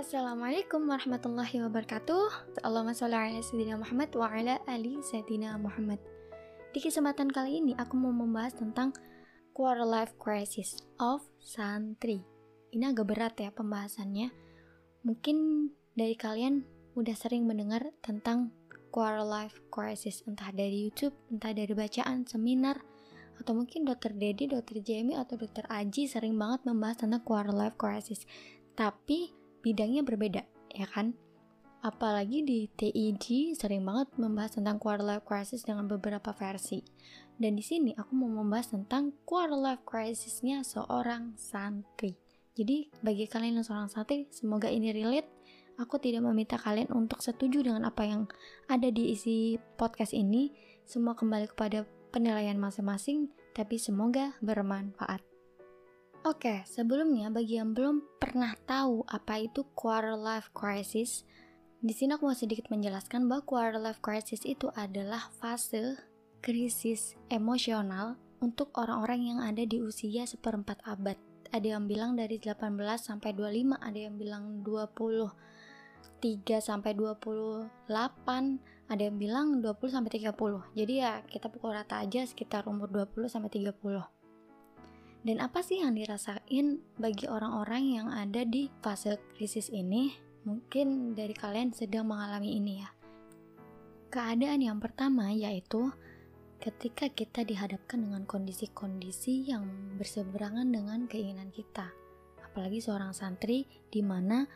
Assalamualaikum warahmatullahi wabarakatuh. Allahumma sholli ala sayyidina Muhammad wa ala ali sayyidina Muhammad. Di kesempatan kali ini aku mau membahas tentang quarter life crisis of santri. Ini agak berat ya pembahasannya. Mungkin dari kalian udah sering mendengar tentang quarter life crisis Entah dari YouTube, entah dari bacaan, seminar atau mungkin dokter Dedi, dokter Jamie, atau dokter Aji sering banget membahas tentang quarter life crisis. Tapi bidangnya berbeda, ya kan? Apalagi di TIG sering banget membahas tentang quarter life crisis dengan beberapa versi. Dan di sini aku mau membahas tentang quarter life crisisnya seorang santri. Jadi bagi kalian yang seorang santri, semoga ini relate. Aku tidak meminta kalian untuk setuju dengan apa yang ada di isi podcast ini. Semua kembali kepada penilaian masing-masing, tapi semoga bermanfaat. Oke, sebelumnya bagi yang belum pernah tahu apa itu quarter life crisis, di sini aku mau sedikit menjelaskan bahwa quarter life crisis itu adalah fase krisis emosional untuk orang-orang yang ada di usia seperempat abad. Ada yang bilang dari 18 sampai 25, ada yang bilang 20 3 sampai 28, ada yang bilang 20 sampai 30. Jadi ya kita pukul rata aja sekitar umur 20 sampai 30. Dan apa sih yang dirasain bagi orang-orang yang ada di fase krisis ini? Mungkin dari kalian sedang mengalami ini ya. Keadaan yang pertama yaitu ketika kita dihadapkan dengan kondisi-kondisi yang berseberangan dengan keinginan kita. Apalagi seorang santri di mana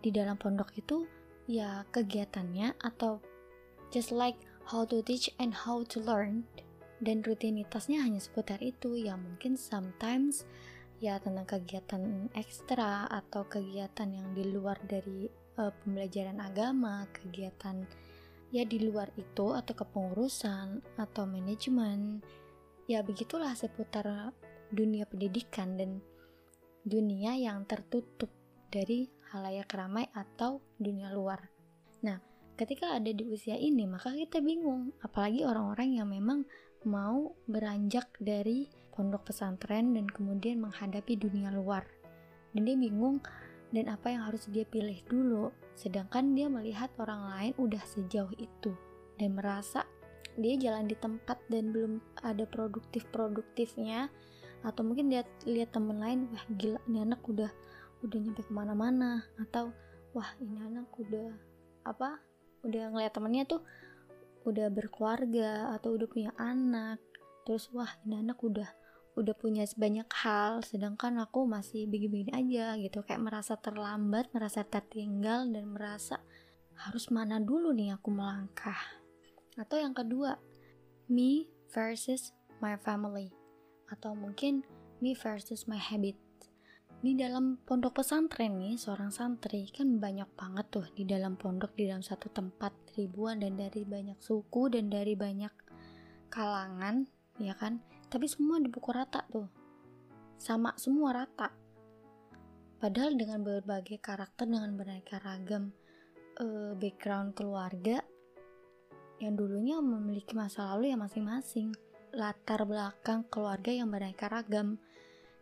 di dalam pondok itu ya kegiatannya atau just like how to teach and how to learn dan rutinitasnya hanya seputar itu. Ya mungkin sometimes ya tentang kegiatan ekstra atau kegiatan yang di luar dari uh, pembelajaran agama, kegiatan ya di luar itu atau kepengurusan atau manajemen. Ya begitulah seputar dunia pendidikan dan dunia yang tertutup dari halayak ramai atau dunia luar. Nah, ketika ada di usia ini, maka kita bingung, apalagi orang-orang yang memang mau beranjak dari pondok pesantren dan kemudian menghadapi dunia luar. Dan dia bingung dan apa yang harus dia pilih dulu, sedangkan dia melihat orang lain udah sejauh itu dan merasa dia jalan di tempat dan belum ada produktif-produktifnya. Atau mungkin dia lihat temen lain wah gila ini anak udah udah nyampe ke mana-mana. Atau wah ini anak udah apa udah ngeliat temennya tuh udah berkeluarga atau udah punya anak terus wah ini anak udah udah punya sebanyak hal sedangkan aku masih begini-begini aja gitu. Kayak merasa terlambat merasa tertinggal dan merasa harus mana dulu nih aku melangkah. Atau yang kedua me versus my family. Atau mungkin me versus my habit. Di dalam pondok pesantren nih seorang santri kan banyak banget tuh di dalam pondok di dalam satu tempat ribuan dan dari banyak suku dan dari banyak kalangan ya kan? Tapi semua dipukul rata tuh. Sama semua rata. Padahal dengan berbagai karakter dengan beraneka ragam uh, background keluarga yang dulunya memiliki masa lalu yang masing-masing. Latar belakang keluarga yang beraneka ragam.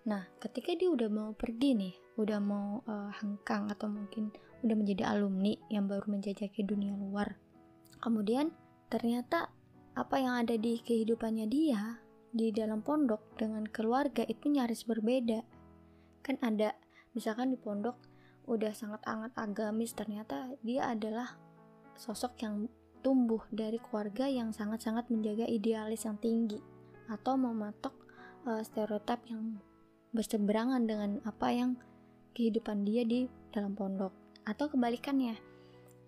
Nah, ketika dia udah mau pergi nih, udah mau uh, hengkang atau mungkin udah menjadi alumni yang baru menjajaki dunia luar. Kemudian ternyata apa yang ada di kehidupannya dia di dalam pondok dengan keluarga itu nyaris berbeda. Kan ada misalkan di pondok udah sangat sangat agamis ternyata dia adalah sosok yang tumbuh dari keluarga yang sangat-sangat menjaga idealis yang tinggi atau mematok uh, stereotip yang berseberangan dengan apa yang kehidupan dia di dalam pondok atau kebalikannya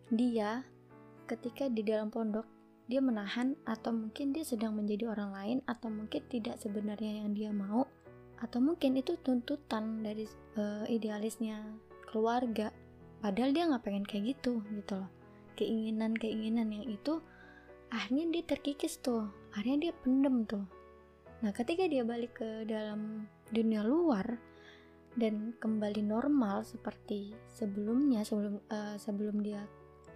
dia ketika di dalam pondok dia menahan atau mungkin dia sedang menjadi orang lain atau mungkin tidak sebenarnya yang dia mau atau mungkin itu tuntutan dari uh, idealisnya keluarga. Padahal dia nggak pengen kayak gitu gitu loh. Keinginan-keinginan yang itu akhirnya dia terkikis tuh. Akhirnya dia pendem tuh. Nah ketika dia balik ke dalam dunia luar dan kembali normal seperti sebelumnya sebelum uh, sebelum dia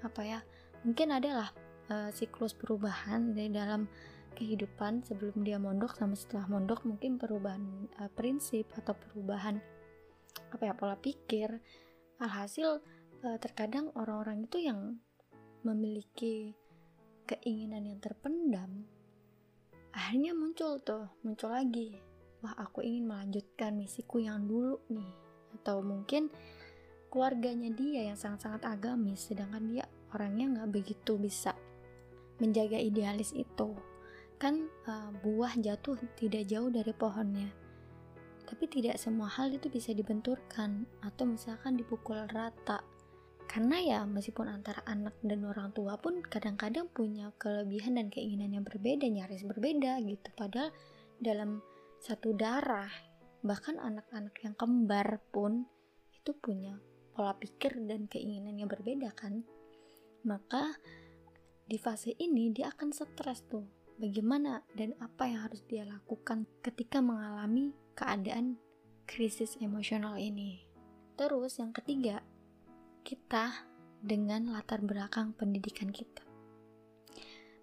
apa ya mungkin adalah uh, siklus perubahan dari dalam kehidupan sebelum dia mondok sama setelah mondok mungkin perubahan uh, prinsip atau perubahan apa ya pola pikir. Alhasil uh, terkadang orang-orang itu yang memiliki keinginan yang terpendam akhirnya muncul tuh muncul lagi. Wah aku ingin melanjutkan misiku yang dulu nih. Atau mungkin keluarganya dia yang sangat-sangat agamis sedangkan dia orangnya nggak begitu bisa menjaga idealis itu. Kan uh, buah jatuh tidak jauh dari pohonnya. Tapi tidak semua hal itu bisa dibenturkan atau misalkan dipukul rata. Karena ya meskipun antara anak dan orang tua pun kadang-kadang punya kelebihan dan keinginan yang berbeda nyaris berbeda gitu. Padahal dalam satu darah bahkan anak-anak yang kembar pun itu punya pola pikir dan keinginan yang berbeda kan maka di fase ini dia akan stres tuh bagaimana dan apa yang harus dia lakukan ketika mengalami keadaan krisis emosional ini terus yang ketiga kita dengan latar belakang pendidikan kita.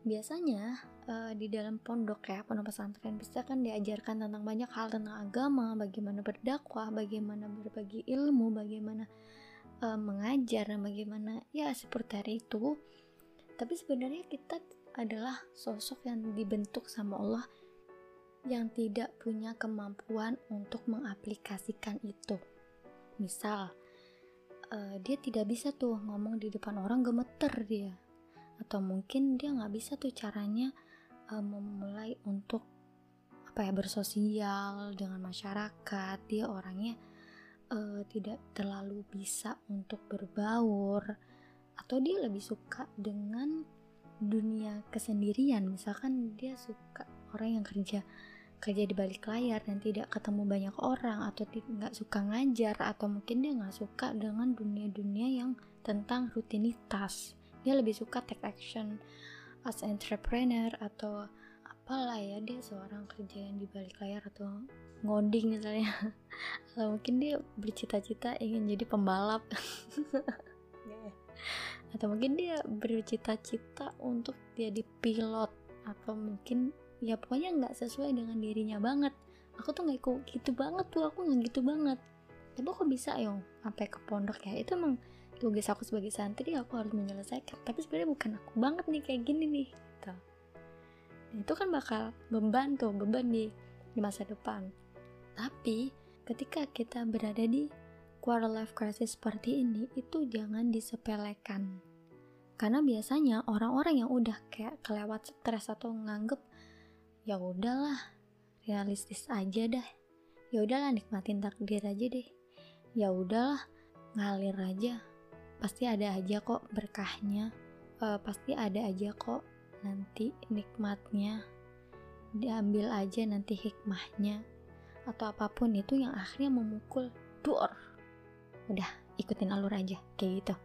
Biasanya uh, di dalam pondok ya, pondok pesantren bisa kan diajarkan tentang banyak hal tentang agama, bagaimana berdakwah, bagaimana berbagi ilmu, bagaimana uh, mengajar, bagaimana ya seperti hari itu. Tapi sebenarnya kita adalah sosok yang dibentuk sama Allah yang tidak punya kemampuan untuk mengaplikasikan itu. Misal, uh, dia tidak bisa tuh ngomong di depan orang gemeter dia atau mungkin dia nggak bisa tuh caranya uh, memulai untuk apa ya bersosial dengan masyarakat dia orangnya uh, tidak terlalu bisa untuk berbaur atau dia lebih suka dengan dunia kesendirian. Misalkan dia suka orang yang kerja kerja di balik layar dan tidak ketemu banyak orang atau nggak suka ngajar atau mungkin dia nggak suka dengan dunia-dunia yang tentang rutinitas. Dia lebih suka take action as entrepreneur atau apalah ya dia seorang kerja yang di balik layar atau ngoding misalnya. Atau mungkin dia bercita-cita ingin jadi pembalap. Atau mungkin dia bercita-cita untuk jadi pilot. Atau mungkin ya pokoknya nggak sesuai dengan dirinya banget. Aku tuh nggak gitu banget tuh aku nggak gitu banget. Tapi kok bisa yong? Sampai ke pondok ya? Itu emang tugas aku sebagai santri aku harus menyelesaikan. Tapi sebenarnya bukan aku banget nih kayak gini nih gitu itu kan bakal beban tuh beban di di masa depan. Tapi ketika kita berada di quarter life crisis seperti ini itu jangan disepelekan. Karena biasanya orang-orang yang udah kayak kelewat stres atau nganggep ya udahlah realistis aja dah. Ya udahlah nikmatin takdir aja deh. Ya udahlah ngalir aja. Pasti ada aja kok berkahnya. Uh, pasti ada aja kok nanti nikmatnya diambil aja nanti hikmahnya. Atau apa pun itu yang akhirnya memukul dor udah ikutin alur aja kayak gitu.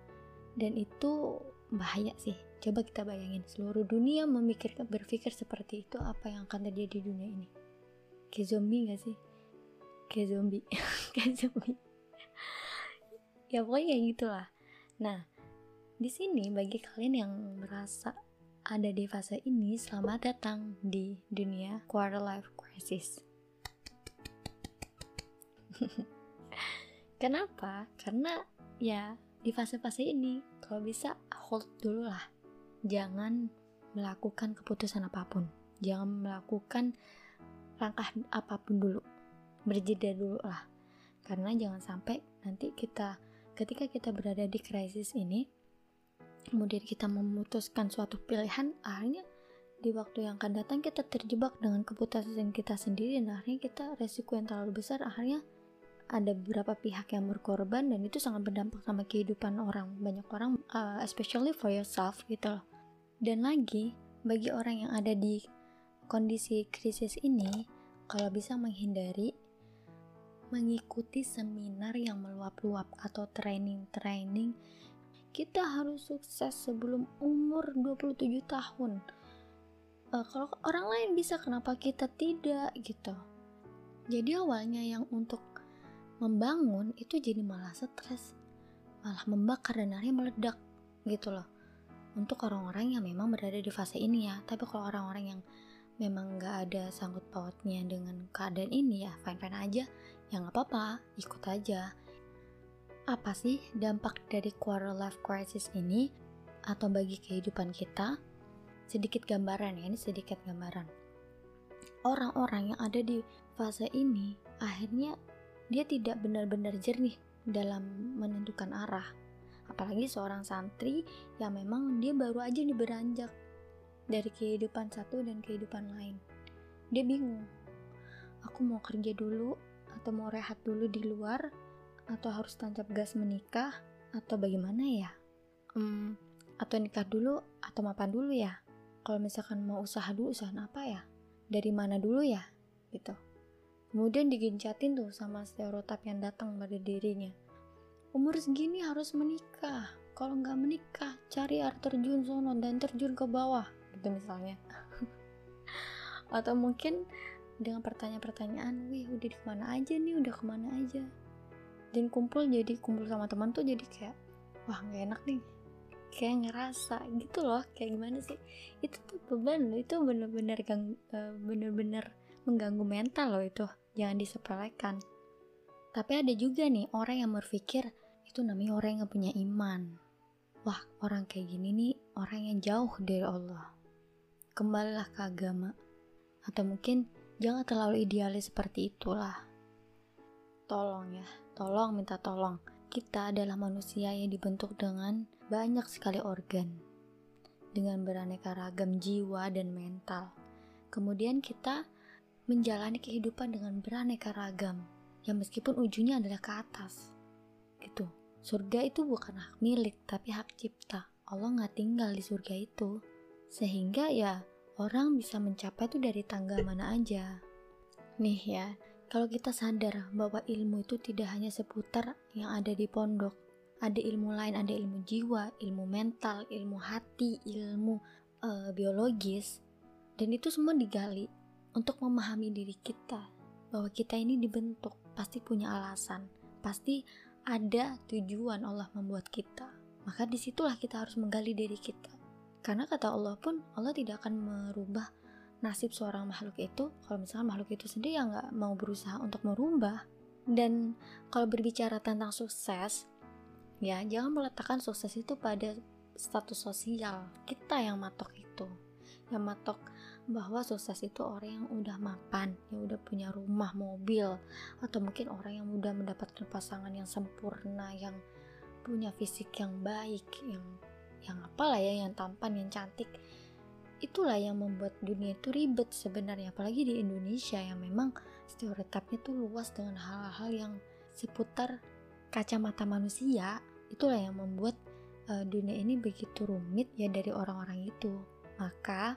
Dan itu bahaya sih. Coba kita bayangin seluruh dunia memikirkan berpikir seperti itu apa yang akan terjadi di dunia ini. Kayak zombie gak sih? Kayak zombie. Kayak zombie. Ya pokoknya kayak gitulah. Nah di sini bagi kalian yang merasa ada di fase ini selamat datang di dunia quarter life crisis. Kenapa? Karena ya di fase-fase ini kalau bisa hold dulu lah. Jangan melakukan keputusan apa pun. Jangan melakukan langkah apa pun dulu. Berjeda dulu lah. Karena jangan sampai nanti kita ketika kita berada di krisis ini kemudian kita memutuskan suatu pilihan akhirnya di waktu yang akan datang kita terjebak dengan keputusan kita sendiri dan akhirnya kita resiko yang terlalu besar akhirnya ada beberapa pihak yang berkorban dan itu sangat berdampak sama kehidupan orang. Banyak orang uh, especially for yourself gitu loh. Dan lagi bagi orang yang ada di kondisi krisis ini kalau bisa menghindari mengikuti seminar yang meluap-luap atau training-training kita harus sukses sebelum umur 27 tahun. Uh, kalau orang lain bisa kenapa kita tidak gitu? Jadi awalnya yang untuk membangun itu jadi malah stres malah membakar dan akhirnya meledak gitu loh. Untuk orang-orang yang memang berada di fase ini ya. Tapi kalau orang-orang yang memang nggak ada sangkut pautnya dengan keadaan ini ya fine fine aja. Ya nggak apa-apa ikut aja apa sih dampak dari quarter life crisis ini atau bagi kehidupan kita? Sedikit gambaran ya, ini sedikit gambaran. Orang-orang yang ada di fase ini akhirnya dia tidak benar-benar jernih dalam menentukan arah. Apalagi seorang santri yang memang dia baru aja nih beranjak dari kehidupan satu dan kehidupan lain. Dia bingung. Aku mau kerja dulu atau mau rehat dulu di luar atau harus tancap gas menikah atau bagaimana ya? Hmm, atau nikah dulu atau mapan dulu ya? Kalau misalkan mau usaha dulu usaha apa ya? Dari mana dulu ya? Gitu. Kemudian digencatin tuh sama stereotip yang datang pada dirinya. Umur segini harus menikah. Kalau nggak menikah, cari air terjun sono dan terjun ke bawah. Gitu misalnya. atau mungkin dengan pertanyaan-pertanyaan, wih udah di ke mana aja nih, udah ke mana aja dan kumpul jadi kumpul sama teman tuh jadi kayak wah nggak enak nih. Kayak ngerasa gitu loh kayak gimana sih? Itu tuh beban itu bener-bener gang uh, bener-bener mengganggu mental loh itu jangan disepelekan. Tapi ada juga nih orang yang berpikir itu namanya orang yang gak punya iman. Wah orang kayak gini nih orang yang jauh dari Allah. Kembalilah ke agama. Atau mungkin jangan terlalu idealis seperti itulah. Tolong ya Tolong minta tolong. Kita adalah manusia yang dibentuk dengan banyak sekali organ. Dengan beraneka ragam jiwa dan mental. Kemudian kita menjalani kehidupan dengan beraneka ragam. Yang meskipun ujungnya adalah ke atas. Gitu. Surga itu bukan hak milik, tapi hak cipta. Allah nggak tinggal di surga itu. Sehingga ya orang bisa mencapai itu dari tangga mana aja. Nih ya, kalau kita sadar bahwa ilmu itu tidak hanya seputar yang ada di pondok, ada ilmu lain, ada ilmu jiwa, ilmu mental, ilmu hati, ilmu uh, biologis, dan itu semua digali untuk memahami diri kita bahwa kita ini dibentuk pasti punya alasan, pasti ada tujuan Allah membuat kita. Maka di situlah kita harus menggali diri kita. Karena kata Allah pun Allah tidak akan merubah nasib seorang makhluk itu kalau misalnya makhluk itu sendiri yang nggak mau berusaha untuk merubah. Dan kalau berbicara tentang sukses ya jangan meletakkan sukses itu pada status sosial kita yang matok itu. Yang matok bahwa sukses itu orang yang udah mapan yang udah punya rumah mobil atau mungkin orang yang udah mendapatkan pasangan yang sempurna yang punya fisik yang baik yang yang apalah ya yang tampan yang cantik itulah yang membuat dunia itu ribet sebenarnya apalagi di Indonesia yang memang stereotipnya tuh luas dengan hal-hal yang seputar kacamata manusia. Itulah yang membuat uh, dunia ini begitu rumit ya dari orang-orang itu. Maka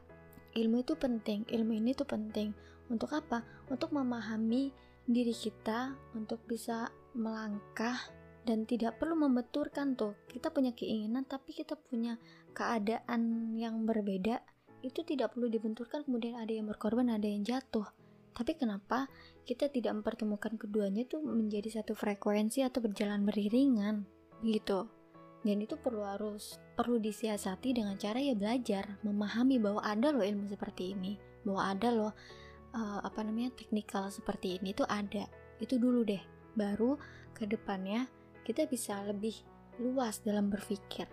ilmu itu penting. Ilmu ini tuh penting untuk apa? Untuk memahami diri kita untuk bisa melangkah dan tidak perlu membenturkan tuh. Kita punya keinginan tapi kita punya keadaan yang berbeda itu tidak perlu dibenturkan kemudian ada yang berkorban ada yang jatuh. Tapi kenapa kita tidak mempertemukan keduanya itu menjadi satu frekuensi atau berjalan beriringan? Gitu. Dan itu perlu harus perlu disiasati dengan cara ya belajar memahami bahwa ada loh ilmu seperti ini bahwa ada loh uh, apa namanya teknikal seperti ini itu ada. Itu dulu deh baru ke depannya kita bisa lebih luas dalam berpikir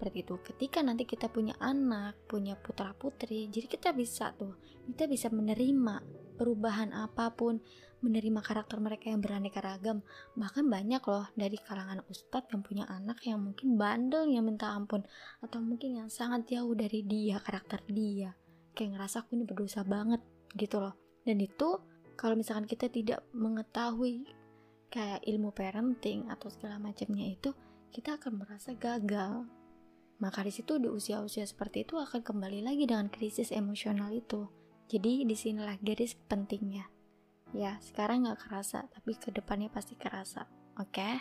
seperti itu. Ketika nanti kita punya anak punya putra putri jadi kita bisa tuh kita bisa menerima perubahan apa pun menerima karakter mereka yang beraneka ragam. Bahkan banyak loh dari kalangan ustadz yang punya anak yang mungkin bandel yang minta ampun atau mungkin yang sangat jauh dari dia karakter dia. Kayak ngerasa aku ini berdosa banget gitu loh. Dan itu kalau misalkan kita tidak mengetahui kayak ilmu parenting atau segala macamnya itu kita akan merasa gagal maka di situ di usia-usia seperti itu akan kembali lagi dengan krisis emosional itu. Jadi di sinilah garis pentingnya. Ya, sekarang nggak kerasa, tapi ke depannya pasti kerasa. Oke? Okay?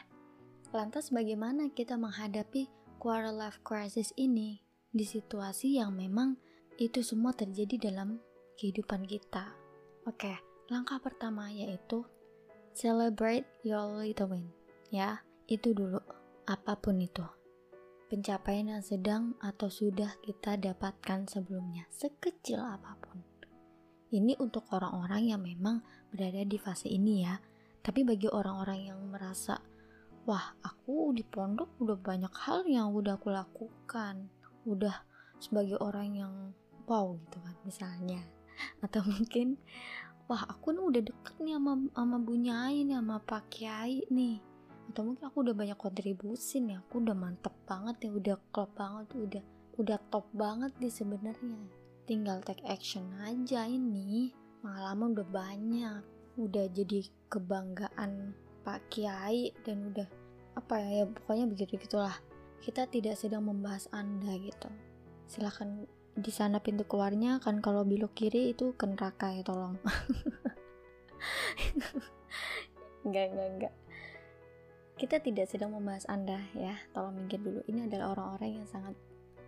Lantas bagaimana kita menghadapi quarter life crisis ini di situasi yang memang itu semua terjadi dalam kehidupan kita? Oke, okay, langkah pertama yaitu celebrate your little win. Ya, itu dulu. Apa pun itu pencapaian yang sedang atau sudah kita dapatkan sebelumnya, sekecil apa pun. Ini untuk orang-orang yang memang berada di fase ini ya. Tapi bagi orang-orang yang merasa, wah aku di pondok udah banyak hal yang udah aku lakukan udah sebagai orang yang wow gitu kan misalnya atau mungkin wah aku nih udah deket nih sama sama Bu Nyai nih sama Pak Kiai nih atau mungkin aku udah banyak kontribusi nih aku udah mantep banget ya. Udah klop banget. Udah udah top banget nih sebenarnya. Tinggal take action aja ini. Pengalaman udah banyak. Udah jadi kebanggaan Pak Kiai dan udah apa ya, ya pokoknya begitu gitulah kita tidak sedang membahas anda gitu. Silahkan di sana pintu keluarnya kan kalau belok kiri itu ke neraka ya tolong. Enggak enggak enggak kita tidak sedang membahas anda ya. Tolong minggir dulu. Ini adalah orang-orang yang sangat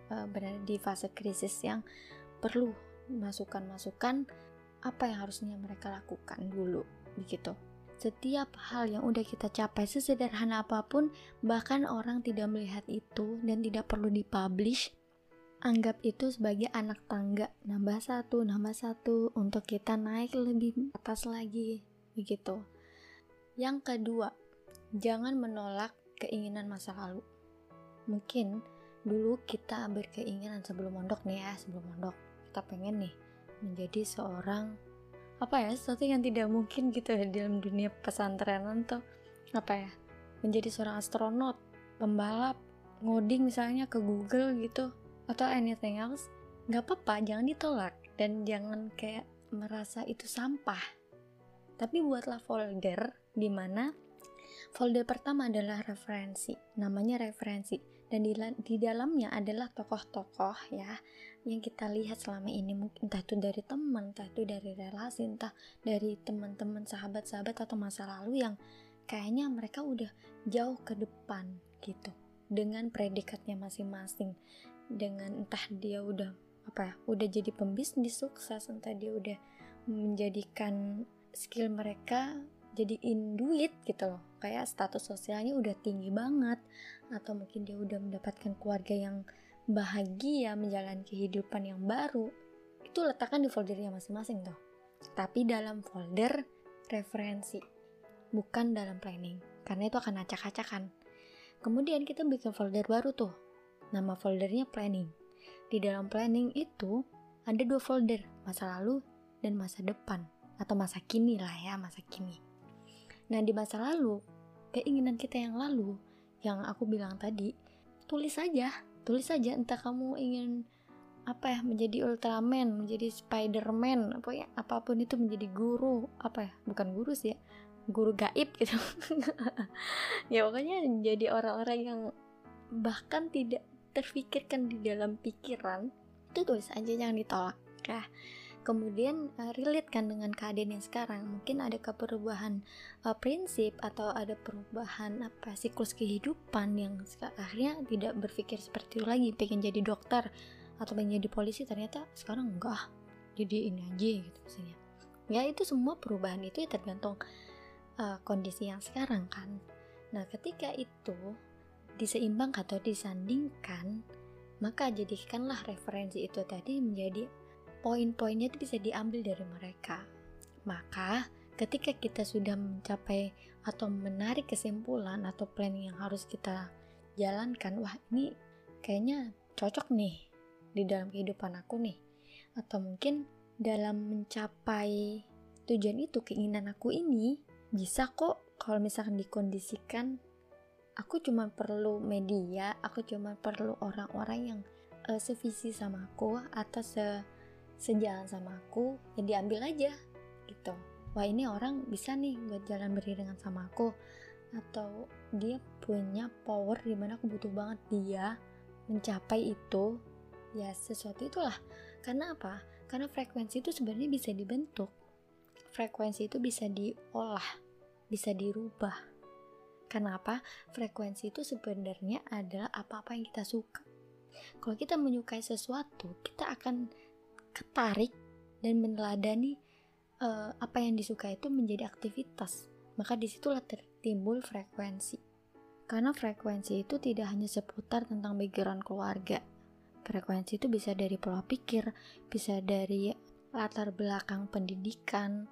uh, berada di fase krisis yang perlu masukan-masukan apa yang harusnya mereka lakukan dulu begitu. Setiap hal yang udah kita capai sesederhana apa pun, bahkan orang tidak melihat itu dan tidak perlu dipublish, anggap itu sebagai anak tangga, nambah satu, nambah satu, untuk kita naik lebih atas lagi, begitu. Yang kedua, jangan menolak keinginan masa lalu. Mungkin dulu kita berkeinginan sebelum mondok nih ya, sebelum mondok, kita pengen nih menjadi seorang apa ya sesuatu yang tidak mungkin gitu ya dalam dunia pesantrenan tuh. Apa ya menjadi seorang astronot pembalap ngoding misalnya ke Google gitu atau anything else. Nggak apa-apa jangan ditolak. Dan jangan kayak merasa itu sampah. Tapi buatlah folder di mana folder pertama adalah referensi namanya referensi. Dan di, di dalamnya adalah tokoh-tokoh ya yang kita lihat selama ini. Mungkin entah itu dari teman, entah itu dari relasi, entah dari teman-teman, sahabat-sahabat atau masa lalu yang kayaknya mereka udah jauh ke depan gitu dengan predikatnya masing-masing. Dengan entah dia udah apa ya udah jadi pembisnis sukses entah dia udah menjadikan skill mereka jadiin duit gitu loh. Kayak status sosialnya udah tinggi banget. Atau mungkin dia udah mendapatkan keluarga yang bahagia menjalani kehidupan yang baru. Itu letakkan di foldernya masing-masing tuh. Tapi dalam folder referensi bukan dalam planning. Karena itu akan acak-acakan. Kemudian kita bikin folder baru tuh. Nama foldernya planning. Di dalam planning itu ada dua folder. Masa lalu dan masa depan. Atau masa kini lah ya masa kini nah di masa lalu keinginan kita yang lalu yang aku bilang tadi tulis saja tulis saja entah kamu ingin apa ya menjadi Ultraman, menjadi Spiderman, apa ya apa pun itu menjadi guru, apa ya bukan guru sih ya, guru gaib gitu. ya pokoknya jadi orang-orang yang bahkan tidak terfikirkan di dalam pikiran itu tulis aja jangan ditolak. Ya kemudian uh, relate kan dengan keadaan yang sekarang? Mungkin ada perubahan uh, prinsip atau ada perubahan apa siklus kehidupan yang akhirnya tidak berpikir seperti itu lagi. Pengen jadi dokter atau pengen jadi polisi ternyata sekarang enggak. Jadi ini aja gitu misalnya ya itu semua perubahan itu ya tergantung uh, kondisi yang sekarang kan. Nah ketika itu diseimbangkan atau disandingkan maka jadikanlah referensi itu tadi menjadi poin-poinnya itu bisa diambil dari mereka. Maka, ketika kita sudah mencapai atau menarik kesimpulan atau plan yang harus kita jalankan, wah ini kayaknya cocok nih di dalam kehidupan aku nih. Atau mungkin dalam mencapai tujuan itu, keinginan aku ini bisa kok kalau misalkan dikondisikan aku cuma perlu media, aku cuma perlu orang-orang yang uh, sevisi sama aku atau se sejalan sama aku ya diambil aja gitu. Wah ini orang bisa nih buat jalan beriringan sama aku. Atau dia punya power di mana aku butuh banget dia mencapai itu. Ya sesuatu itulah. Karena apa? Karena frekuensi itu sebenarnya bisa dibentuk. Frekuensi itu bisa diolah bisa dirubah. Kenapa frekuensi itu sebenarnya adalah apa-apa yang kita suka. Kalau kita menyukai sesuatu kita akan ketarik dan meneladani uh, apa yang disuka itu menjadi aktivitas, maka di situlah tertimbul frekuensi. Karena frekuensi itu tidak hanya seputar tentang background keluarga. Frekuensi itu bisa dari pola pikir, bisa dari latar belakang pendidikan.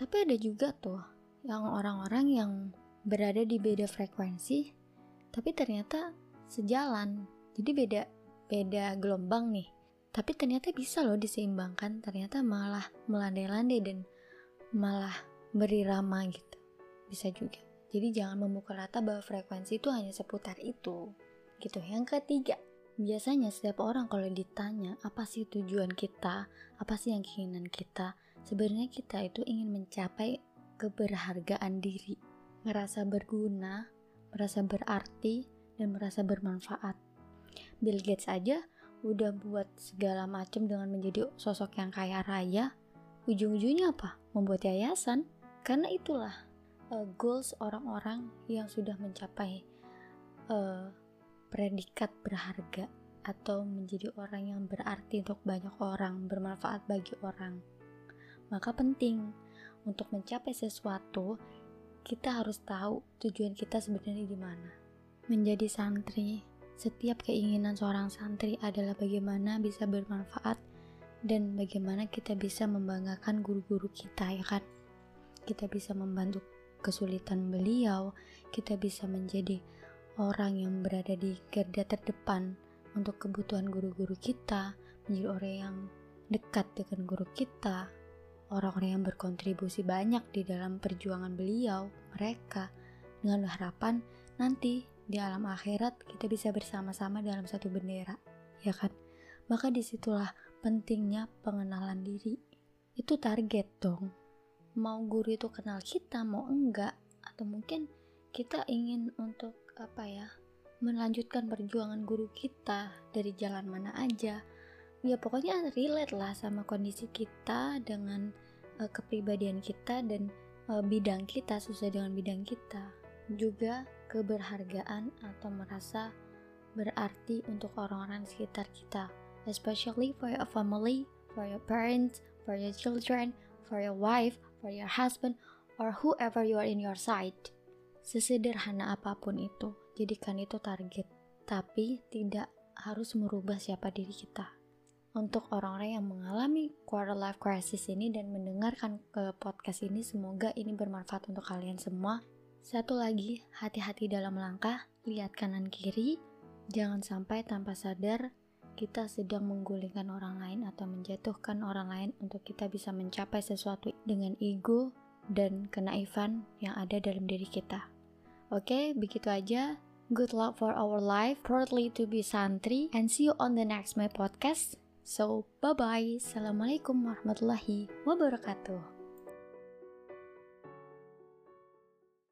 Tapi ada juga tuh yang orang-orang yang berada di beda frekuensi, tapi ternyata sejalan. Jadi beda beda gelombang nih. Tapi ternyata bisa loh diseimbangkan, ternyata malah melandai-landai dan malah berirama gitu. Bisa juga. Jadi jangan memukul rata bahwa frekuensi itu hanya seputar itu. Gitu. Yang ketiga, biasanya setiap orang kalau ditanya apa sih tujuan kita, apa sih yang keinginan kita, sebenarnya kita itu ingin mencapai keberhargaan diri, merasa berguna, merasa berarti, dan merasa bermanfaat. Bill Gates aja udah buat segala macam dengan menjadi sosok yang kaya raya, ujung-ujungnya apa? Membuat yayasan. Karena itulah uh, goals orang-orang yang sudah mencapai uh, predikat berharga atau menjadi orang yang berarti untuk banyak orang, bermanfaat bagi orang. Maka penting untuk mencapai sesuatu, kita harus tahu tujuan kita sebenarnya di mana. Menjadi santri, setiap keinginan seorang santri adalah bagaimana bisa bermanfaat dan bagaimana kita bisa membanggakan guru-guru kita ya kan. Kita bisa membantu kesulitan beliau, kita bisa menjadi orang yang berada di garda terdepan untuk kebutuhan guru-guru kita, menjadi orang yang dekat dengan guru kita, orang-orang yang berkontribusi banyak di dalam perjuangan beliau, mereka, dengan harapan nanti di alam akhirat kita bisa bersama-sama dalam satu bendera, ya kan? Maka di situlah pentingnya pengenalan diri. Itu target dong mau guru itu kenal kita mau enggak atau mungkin kita ingin untuk apa ya melanjutkan perjuangan guru kita dari jalan mana aja ya pokoknya relate lah sama kondisi kita dengan uh, kepribadian kita dan uh, bidang kita sesuai dengan bidang kita juga keberhargaan atau merasa berarti untuk orang-orang sekitar kita especially for your family for your parents for your children for your wife for your husband, or whoever you are in your side. Sesederhana apa pun itu, jadikan itu target. Tapi tidak harus merubah siapa diri kita. Untuk orang-orang yang mengalami quarter life crisis ini dan mendengarkan ke podcast ini, semoga ini bermanfaat untuk kalian semua. Satu lagi, hati-hati dalam langkah, lihat kanan kiri, jangan sampai tanpa sadar kita sedang menggulingkan orang lain atau menjatuhkan orang lain untuk kita bisa mencapai sesuatu dengan ego dan kenaifan yang ada dalam diri kita. Oke, begitu aja. Good luck for our life, proudly to be santri, and see you on the next my podcast. So, bye-bye. Assalamualaikum warahmatullahi wabarakatuh.